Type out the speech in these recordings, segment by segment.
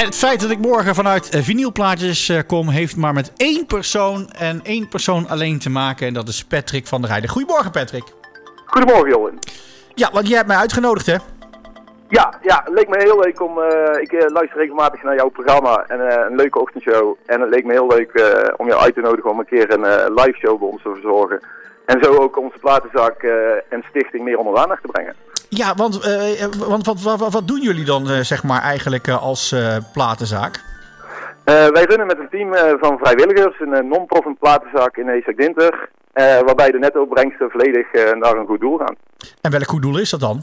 En het feit dat ik morgen vanuit eh, vinylplaatjes eh, kom, heeft maar met één persoon en één persoon alleen te maken. En dat is Patrick van der Heijden. Goedemorgen, Patrick. Goedemorgen, Johan. Ja, want jij hebt mij uitgenodigd, hè? Ja, ja, het leek me heel leuk om. eh, ik luister regelmatig naar jouw programma en een leuke ochtendshow. En het leek me heel leuk om jou uit te nodigen om een keer een live show bij ons te verzorgen. En zo ook onze platenzaak eh, en stichting meer onder de aandacht te brengen. Ja, want, eh, want wat, wat, wat, doen jullie dan, eh, zeg maar, eigenlijk als platenzaak? Wij runnen met een team van vrijwilligers een non-profit platenzaak in Eestek-Dinter. eh, waarbij de netto-opbrengsten volledig naar een goed doel gaan. En welk goed doel is dat dan?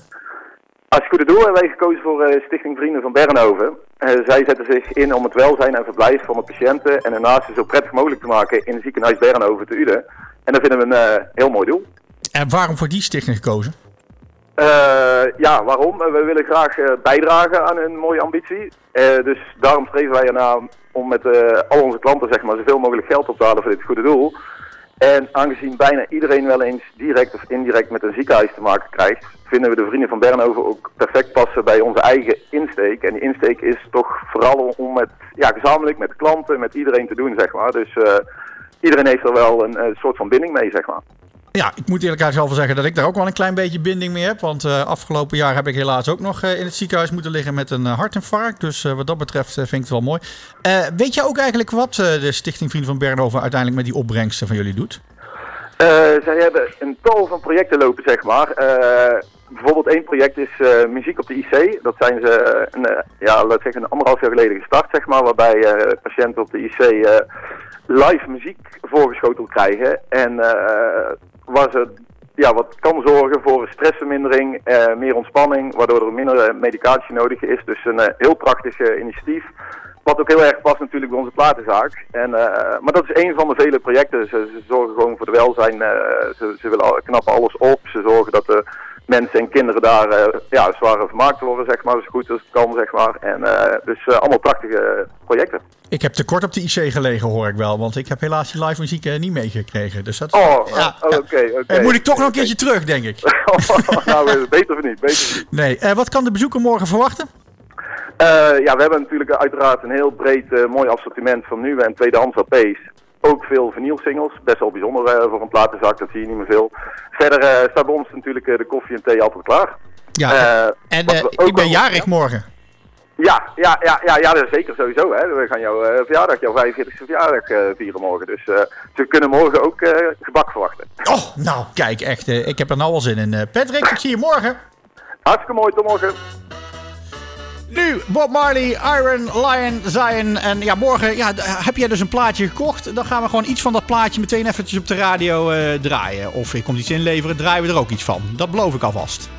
Als goede doel hebben wij gekozen voor Stichting Vrienden van Bernhoven. Zij zetten zich in om het welzijn en verblijf van de patiënten en hun naasten zo prettig mogelijk te maken in het ziekenhuis Bernhoven te Uden. En dat vinden we een eh, heel mooi doel. En waarom voor die stichting gekozen? Eh, ja, waarom? Eh, we willen graag bijdragen aan een mooie ambitie. Dus daarom streven wij ernaar om met al onze klanten zeg maar, zoveel mogelijk geld op te halen voor dit goede doel. En aangezien bijna iedereen wel eens direct of indirect met een ziekenhuis te maken krijgt, vinden we de Vrienden van Bernhoven ook perfect passen bij onze eigen insteek. En die insteek is toch vooral om met, ja, gezamenlijk met klanten, met iedereen te doen, zeg maar. Dus iedereen heeft er wel een, eh, soort van binding mee, zeg maar. Ja, ik moet eerlijk zelf wel zeggen dat ik daar ook wel een klein beetje binding mee heb. Want eh, afgelopen jaar heb ik helaas ook nog eh, in het ziekenhuis moeten liggen met een hartinfarct. Dus wat dat betreft vind ik het wel mooi. Weet je ook eigenlijk wat de Stichting Vrienden van Bernhoven uiteindelijk met die opbrengsten van jullie doet? Zij hebben een tal van projecten lopen, zeg maar. Bijvoorbeeld één project is muziek op de IC. Dat zijn ze, een, ja, laat zeggen, een anderhalf jaar geleden gestart, zeg maar. Waarbij patiënten op de IC live muziek voorgeschoteld krijgen. En eh, waar ze ja, wat kan zorgen voor stressvermindering, eh, meer ontspanning, waardoor er minder eh, medicatie nodig is. Dus een eh, heel prachtig initiatief. Wat ook heel erg past natuurlijk bij onze platenzaak. En, eh, maar dat is een van de vele projecten. Ze, ze zorgen gewoon voor de welzijn. ze, ze willen knappen alles op. Ze zorgen dat de mensen en kinderen daar eh, ja, zwaar vermaakt worden, zeg maar. Zo goed als het kan, zeg maar. En, eh, dus eh, allemaal prachtige projecten. Ik heb tekort op de IC gelegen, hoor ik wel. Want ik heb helaas die live muziek niet meegekregen. Dus dat, Oh, ja, oh, ja. oké, oké. Eh, moet ik toch nog een keertje terug, denk ik. nou, eh, beter of niet, beter of niet. Nee, wat kan de bezoeker morgen verwachten? Ja, we hebben natuurlijk uiteraard een heel breed mooi assortiment van nieuwe en tweedehands LP's. Ook veel vinylsingles, best wel bijzonder eh, voor een platenzaak, dat zie je niet meer veel. Verder eh, staat bij ons natuurlijk eh, de koffie en thee altijd klaar. Ja, en ik ben jarig morgen. Ja, ja, ja, ja, ja, dat is zeker sowieso. Hè. We gaan jouw verjaardag, jouw 45e verjaardag vieren morgen. Dus eh, ze kunnen morgen ook gebak verwachten. Oh, nou, kijk, echt. ik heb er nou al zin in. Patrick, ik zie je morgen. Hartstikke mooi, tot morgen. Nu, Bob Marley, Iron Lion, Zion. En ja, morgen ja, heb jij dus een plaatje gekocht. Dan gaan we gewoon iets van dat plaatje meteen eventjes op de radio eh, draaien. Of ik komt iets inleveren, draaien we er ook iets van. Dat beloof ik alvast.